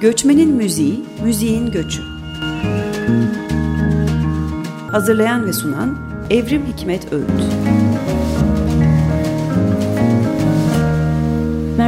Göçmenin Müziği, Müziğin Göçü. Hazırlayan ve sunan Evrim Hikmet Öğüt.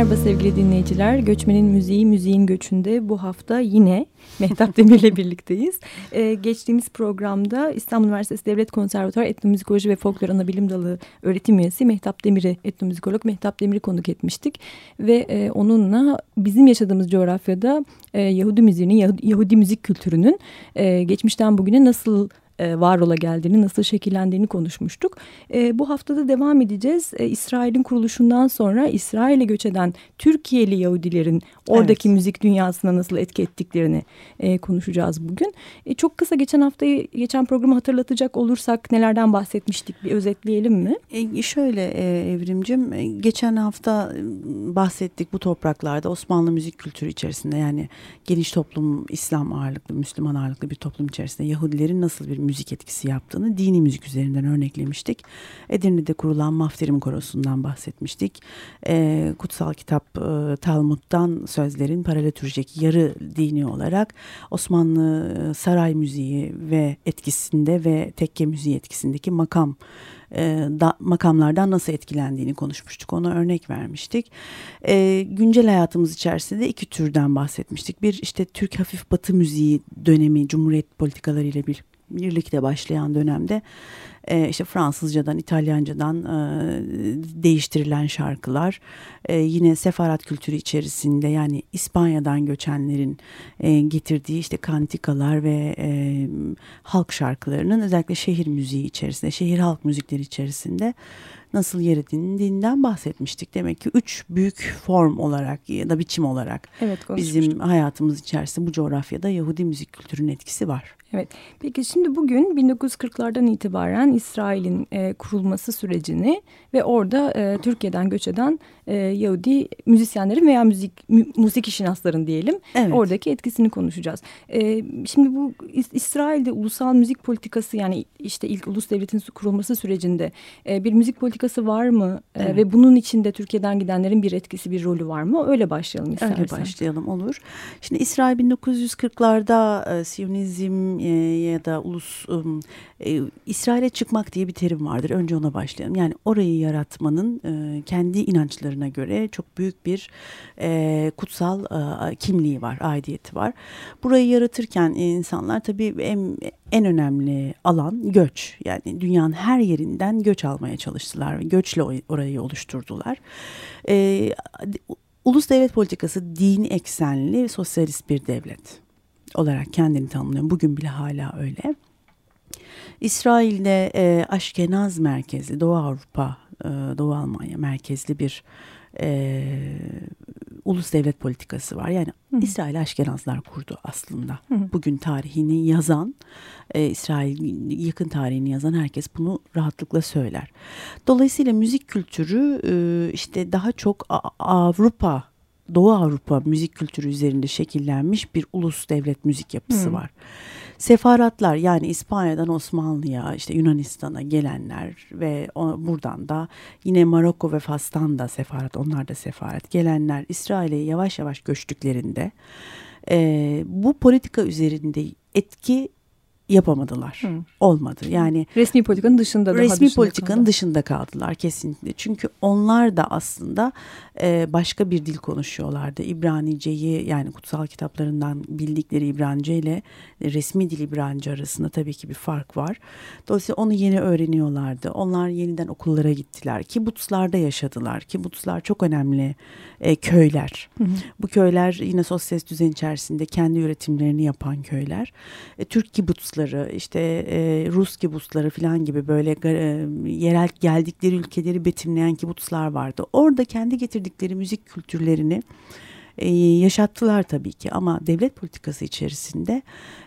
Merhaba sevgili dinleyiciler. Göçmenin Müziği, Müziğin Göçü'nde bu hafta yine Mehtap Demir'le birlikteyiz. Ee, geçtiğimiz programda İstanbul Üniversitesi Devlet Konservatuarı Etnomüzikoloji ve Folklor Anabilim Dalı öğretim üyesi Mehtap Demir'i, etnomüzikolog Mehtap Demir'i konuk etmiştik. Ve e, onunla bizim yaşadığımız coğrafyada e, Yahudi müziğinin, Yahudi, Yahudi müzik kültürünün e, geçmişten bugüne nasıl e, var ola geldiğini, nasıl şekillendiğini konuşmuştuk. E, bu haftada devam edeceğiz. E, İsrail'in kuruluşundan sonra İsrail'e göç eden Türkiye'li Yahudilerin oradaki evet. müzik dünyasına nasıl etki ettiklerini e, konuşacağız bugün. E, çok kısa geçen haftayı, geçen programı hatırlatacak olursak nelerden bahsetmiştik bir özetleyelim mi? E, şöyle e, Evrimcim, e, geçen hafta bahsettik bu topraklarda Osmanlı müzik kültürü içerisinde yani geniş toplum, İslam ağırlıklı, Müslüman ağırlıklı bir toplum içerisinde Yahudilerin nasıl bir müzik etkisi yaptığını dini müzik üzerinden örneklemiştik. Edirne'de kurulan Mafterim Korosu'ndan bahsetmiştik. E, kutsal kitap e, Talmud'dan sözlerin paralelitürjik yarı dini olarak Osmanlı e, saray müziği ve etkisinde ve tekke müziği etkisindeki makam e, da, makamlardan nasıl etkilendiğini konuşmuştuk. Ona örnek vermiştik. E, güncel hayatımız içerisinde iki türden bahsetmiştik. Bir işte Türk hafif batı müziği dönemi Cumhuriyet politikalarıyla bir birlikte başlayan dönemde e, işte Fransızcadan, İtalyancadan e, değiştirilen şarkılar, e, yine sefarat kültürü içerisinde yani İspanya'dan göçenlerin e, getirdiği işte kantikalar ve e, halk şarkılarının özellikle şehir müziği içerisinde, şehir halk müzikleri içerisinde nasıl yer edindiğinden bahsetmiştik. Demek ki üç büyük form olarak ya da biçim olarak evet, bizim hayatımız içerisinde bu coğrafyada Yahudi müzik kültürünün etkisi var. Evet. Peki şimdi bugün 1940'lardan itibaren İsrail'in e, kurulması sürecini ve orada e, Türkiye'den göç eden e, Yahudi müzisyenlerin veya müzik mü, müzik işinasların diyelim evet. oradaki etkisini konuşacağız. E, şimdi bu İsrail'de ulusal müzik politikası yani işte ilk ulus devletin kurulması sürecinde e, bir müzik politikası var mı? E, evet. ve bunun içinde Türkiye'den gidenlerin bir etkisi bir rolü var mı? Öyle başlayalım istersen. Öyle başlayalım olur. Şimdi İsrail 1940'larda e, Siyonizm ya da ulus e, İsrail'e çıkmak diye bir terim vardır. Önce ona başlayalım. Yani orayı yaratmanın e, kendi inançlarına göre çok büyük bir e, kutsal e, kimliği var, aidiyeti var. Burayı yaratırken insanlar tabii en, en önemli alan göç. Yani dünyanın her yerinden göç almaya çalıştılar. Göçle orayı oluşturdular. E, ulus devlet politikası dini eksenli sosyalist bir devlet olarak kendini tanımlıyor. Bugün bile hala öyle. İsrail'de e, Aşkenaz merkezli, Doğu Avrupa, e, Doğu Almanya merkezli bir e, ulus devlet politikası var. Yani Hı. İsrail Aşkenazlar kurdu aslında. Hı. Bugün tarihini yazan, e, İsrail yakın tarihini yazan herkes bunu rahatlıkla söyler. Dolayısıyla müzik kültürü e, işte daha çok Avrupa Doğu Avrupa müzik kültürü üzerinde şekillenmiş bir ulus devlet müzik yapısı hmm. var. Sefaratlar yani İspanya'dan Osmanlı'ya işte Yunanistan'a gelenler ve o, buradan da yine Maroko ve Fas'tan da sefaret onlar da sefaret gelenler İsrail'e yavaş yavaş göçtüklerinde e, bu politika üzerinde etki yapamadılar. Hı. Olmadı. Yani resmi politikanın dışında resmi dışında politikanın kaldı. dışında kaldılar kesinlikle. Çünkü onlar da aslında e, başka bir dil konuşuyorlardı. İbraniceyi yani kutsal kitaplarından bildikleri İbranice ile resmi dil İbranice arasında tabii ki bir fark var. Dolayısıyla onu yeni öğreniyorlardı. Onlar yeniden okullara gittiler. Kibutslarda yaşadılar. Kibutslar çok önemli e, köyler. Hı hı. Bu köyler yine sosyalist düzen içerisinde kendi üretimlerini yapan köyler. E, Türk kibutsları, işte e, Rus kibutsları falan gibi böyle e, yerel geldikleri ülkeleri betimleyen kibutslar vardı. Orada kendi getirdikleri müzik kültürlerini e, yaşattılar tabii ki ama devlet politikası içerisinde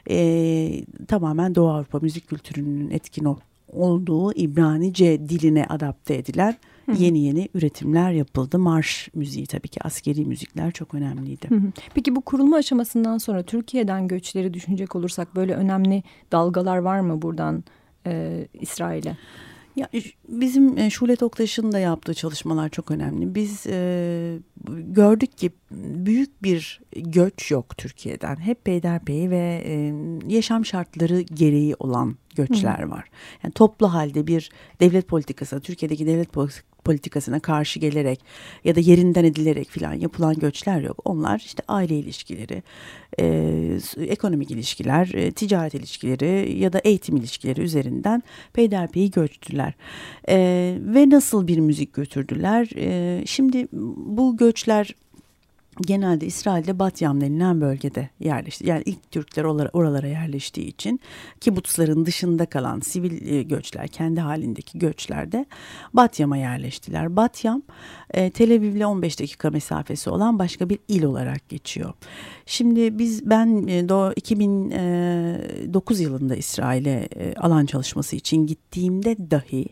e, tamamen Doğu Avrupa müzik kültürünün etkin olduğu İbranice diline adapte edilen yeni yeni üretimler yapıldı. Marş müziği tabii ki askeri müzikler çok önemliydi. Peki bu kurulma aşamasından sonra Türkiye'den göçleri düşünecek olursak böyle önemli dalgalar var mı buradan e, İsrail'e? Ya, bizim e, Şule Toktaş'ın da yaptığı çalışmalar çok önemli. Biz e, gördük ki büyük bir göç yok Türkiye'den. Hep peyderpey ve e, yaşam şartları gereği olan göçler Hı. var. Yani toplu halde bir devlet politikası, Türkiye'deki devlet politikasına karşı gelerek ya da yerinden edilerek filan yapılan göçler yok. Onlar işte aile ilişkileri, e, ekonomik ilişkiler, e, ticaret ilişkileri ya da eğitim ilişkileri üzerinden peyderpey göçtüler. E, ve nasıl bir müzik götürdüler? E, şimdi bu göçler genelde İsrail'de Batyam denilen bölgede yerleşti. Yani ilk Türkler oralara yerleştiği için kibutsların dışında kalan sivil e, göçler, kendi halindeki göçlerde Batyam'a yerleştiler. Batyam e, Tel Aviv'le 15 dakika mesafesi olan başka bir il olarak geçiyor. Şimdi biz ben 2009 e, yılında İsrail'e alan çalışması için gittiğimde dahi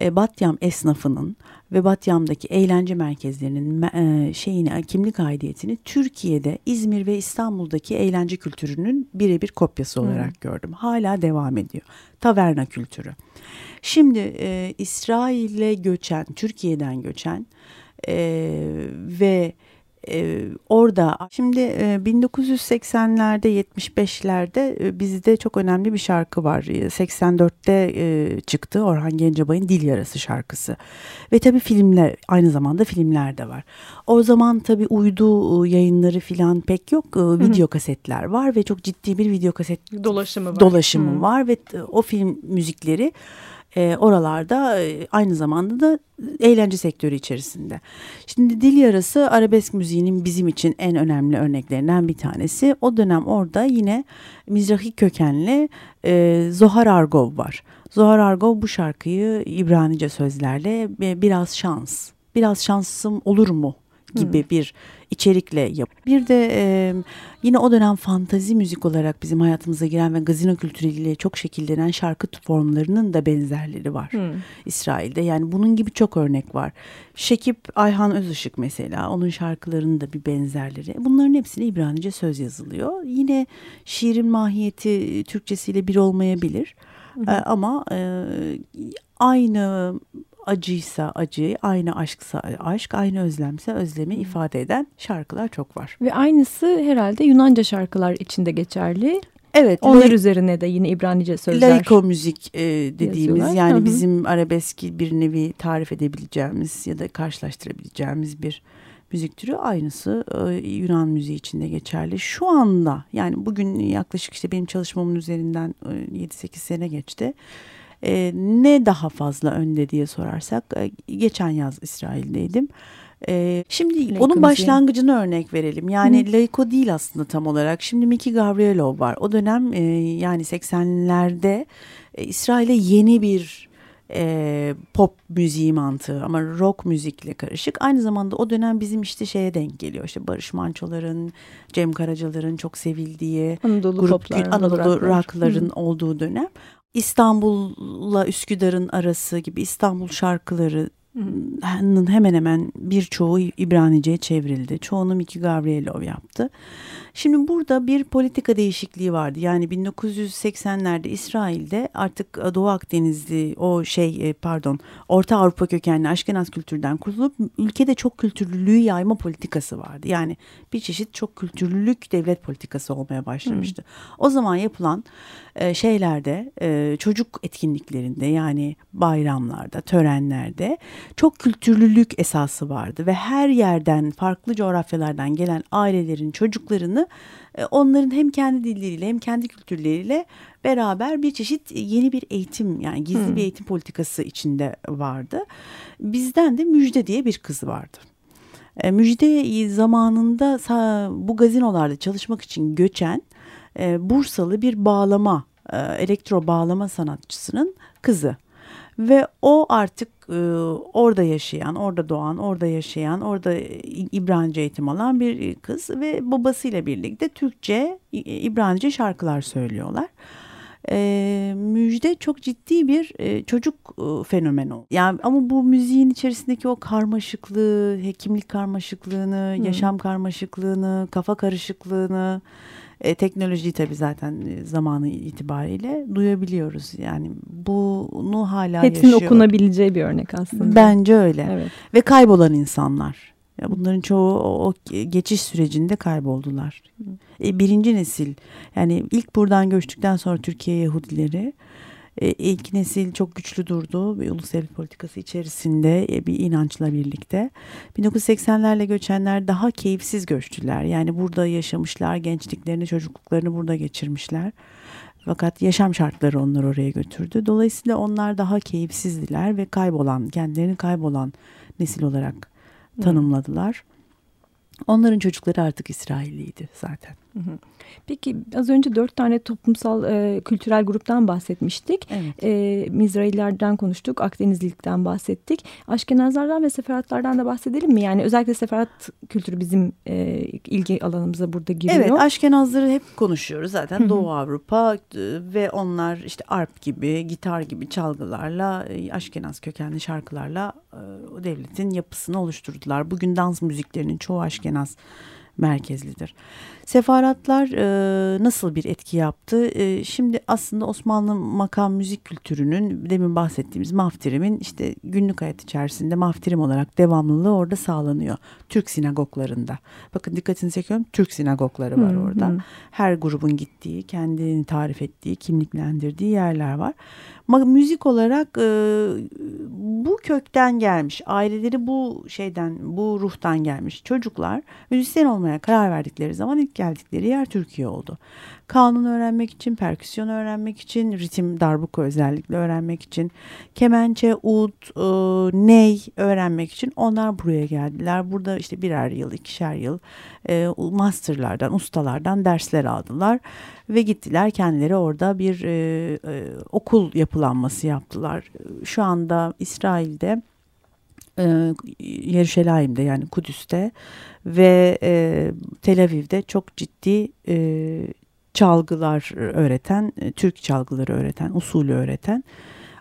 Batyam esnafının ve Batyam'daki eğlence merkezlerinin e, şeyini kimlik aidiyetini Türkiye'de İzmir ve İstanbul'daki eğlence kültürünün birebir kopyası olarak hmm. gördüm. Hala devam ediyor. Taverna kültürü. Şimdi e, İsrail'e göçen, Türkiye'den göçen e, ve e, orada şimdi e, 1980'lerde 75'lerde e, bizde çok önemli bir şarkı var. 84'te e, çıktı Orhan Gencebay'ın Dil Yarası şarkısı. Ve tabii filmler aynı zamanda filmler de var. O zaman tabii uydu e, yayınları falan pek yok. E, video Hı-hı. kasetler var ve çok ciddi bir video kaset dolaşımı var. Dolaşımı Hı-hı. var ve o film müzikleri e, oralarda aynı zamanda da eğlence sektörü içerisinde. Şimdi dil yarası arabesk müziğinin bizim için en önemli örneklerinden bir tanesi. O dönem orada yine Mizrahi kökenli e, Zohar Argov var. Zohar Argov bu şarkıyı İbranice sözlerle biraz şans, biraz şansım olur mu gibi hmm. bir içerikle yap. Bir de e, yine o dönem fantazi müzik olarak bizim hayatımıza giren ve gazino kültürüyle çok şekillenen şarkı formlarının da benzerleri var hmm. İsrail'de. Yani bunun gibi çok örnek var. Şekip Ayhan Özışık mesela onun şarkılarının da bir benzerleri. Bunların hepsine İbranice söz yazılıyor. Yine şiirin mahiyeti Türkçesiyle bir olmayabilir. Hmm. ama e, aynı acıysa acı, aynı aşksa aşk, aynı özlemse özlemi ifade eden şarkılar çok var. Ve aynısı herhalde Yunanca şarkılar içinde geçerli. Evet. Onlar üzerine de yine İbranice sözler. Laiko müzik e, dediğimiz yazıyorlar. yani Hı -hı. bizim arabeski bir nevi tarif edebileceğimiz ya da karşılaştırabileceğimiz bir müzik türü aynısı e, Yunan müziği içinde geçerli. Şu anda yani bugün yaklaşık işte benim çalışmamın üzerinden e, 7-8 sene geçti. E, ne daha fazla önde diye sorarsak e, geçen yaz İsrail'deydim. Ee, şimdi Laiko onun başlangıcını yani. örnek verelim. Yani Hı. Laiko değil aslında tam olarak. Şimdi Miki Gavrilov var. O dönem e, yani 80'lerde e, İsrail'e yeni bir e, pop müziği mantığı ama rock müzikle karışık. Aynı zamanda o dönem bizim işte şeye denk geliyor. İşte Barış Manço'ların, Cem Karacalar'ın çok sevildiği Anadolu grup, Anadolu rockların olduğu dönem. İstanbul'la Üsküdar'ın arası gibi İstanbul şarkıları hemen hemen birçoğu İbranice'ye çevrildi. Çoğunu Miki Gavrilov yaptı. Şimdi burada bir politika değişikliği vardı. Yani 1980'lerde İsrail'de artık e, Doğu Akdenizli o şey e, pardon Orta Avrupa kökenli Aşkenaz kültürden kurtulup ülkede çok kültürlülüğü yayma politikası vardı. Yani bir çeşit çok kültürlülük devlet politikası olmaya başlamıştı. Hmm. O zaman yapılan e, şeylerde çocuk etkinliklerinde yani bayramlarda, törenlerde çok kültürlülük esası vardı ve her yerden farklı coğrafyalardan gelen ailelerin çocuklarını e, onların hem kendi dilleriyle hem kendi kültürleriyle beraber bir çeşit yeni bir eğitim yani gizli hmm. bir eğitim politikası içinde vardı. Bizden de Müjde diye bir kız vardı. E, Müjde zamanında bu gazinolarda çalışmak için göçen e, Bursalı bir bağlama, elektro bağlama sanatçısının kızı. Ve o artık e, orada yaşayan, orada doğan, orada yaşayan, orada İbranice eğitim alan bir kız ve babasıyla birlikte Türkçe, İbranice şarkılar söylüyorlar. e, müjde çok ciddi bir e, çocuk e, fenomeni oldu. Yani ama bu müziğin içerisindeki o karmaşıklığı, hekimlik karmaşıklığını, Hı. yaşam karmaşıklığını, kafa karışıklığını, e, teknolojiyi tabii zaten e, zamanı itibariyle duyabiliyoruz. Yani bunu hala Hepsinin yaşıyor. okunabileceği bir örnek aslında. Bence öyle. Evet. Ve kaybolan insanlar. Ya bunların çoğu o, o geçiş sürecinde kayboldular. E, birinci nesil yani ilk buradan göçtükten sonra Türkiye Yahudileri ilk nesil çok güçlü durdu. Bir ulus devlet politikası içerisinde e, bir inançla birlikte. 1980'lerle göçenler daha keyifsiz göçtüler. Yani burada yaşamışlar, gençliklerini, çocukluklarını burada geçirmişler. Fakat yaşam şartları onları oraya götürdü. Dolayısıyla onlar daha keyifsizdiler ve kaybolan, kendilerini kaybolan nesil olarak tanımladılar. Onların çocukları artık İsrailliydi zaten. Peki az önce dört tane toplumsal e, kültürel gruptan bahsetmiştik. Evet. E, Mizraillerden konuştuk, Akdenizlilikten bahsettik. Aşkenazlardan ve seferatlardan da bahsedelim mi? Yani özellikle seferat kültürü bizim e, ilgi alanımıza burada giriyor. Evet, Aşkenazları hep konuşuyoruz zaten Hı hı. Doğu Avrupa e, ve onlar işte arp gibi, gitar gibi çalgılarla, e, Aşkenaz kökenli şarkılarla e, o devletin yapısını oluşturdular. Bugün dans müziklerinin çoğu Aşkenaz merkezlidir. Sefaratlar e, nasıl bir etki yaptı? E, şimdi aslında Osmanlı makam müzik kültürünün demin bahsettiğimiz maftirimin işte günlük hayat içerisinde maftirim olarak devamlılığı orada sağlanıyor. Türk sinagoglarında. Bakın dikkatinizi çekiyorum. Türk sinagogları var Hı hı. orada. Her grubun gittiği, kendini tarif ettiği, kimliklendirdiği yerler var. Ma- müzik olarak e, bu kökten gelmiş. Aileleri bu şeyden, bu ruhtan gelmiş. Çocuklar müzisyen olmaya karar verdikleri zaman ilk geldikleri yer Türkiye oldu. Kanun öğrenmek için, perküsyon öğrenmek için, ritim darbuka özellikle öğrenmek için, kemençe, ud, e, ney öğrenmek için onlar buraya geldiler. Burada işte birer yıl, ikişer yıl e, masterlardan, ustalardan dersler aldılar ve gittiler kendileri orada bir e, e, okul yapılanması yaptılar. Şu anda İsrail'de e, Yeruşalayim'de yani Kudüs'te ve e, Tel Aviv'de çok ciddi e, çalgılar öğreten, e, Türk çalgıları öğreten, usulü öğreten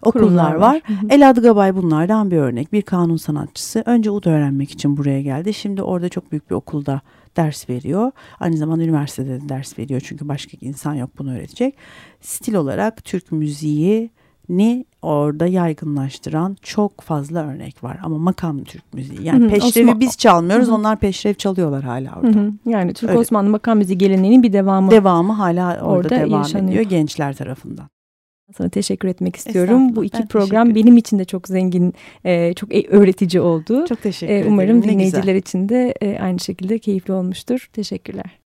okullar var. var. El Adgabay bunlardan bir örnek. Bir kanun sanatçısı. Önce ud öğrenmek için buraya geldi. Şimdi orada çok büyük bir okulda ders veriyor. Aynı zamanda üniversitede de ders veriyor. Çünkü başka insan yok bunu öğretecek. Stil olarak Türk müziği ni orada yaygınlaştıran çok fazla örnek var ama makam Türk müziği yani peşrevi Osman- biz çalmıyoruz onlar peşrev çalıyorlar hala orada. Yani Türk Öyle. Osmanlı makam müziği geleneğinin bir devamı. Devamı hala orada, Orada devam yaşanıyor. ediyor gençler tarafından. Sana teşekkür etmek istiyorum. Bu ben iki teşekkür program benim için de çok zengin, e, çok e- öğretici oldu. Çok teşekkür E, ederim. Umarım dinleyiciler için de e, aynı şekilde keyifli olmuştur. Teşekkürler.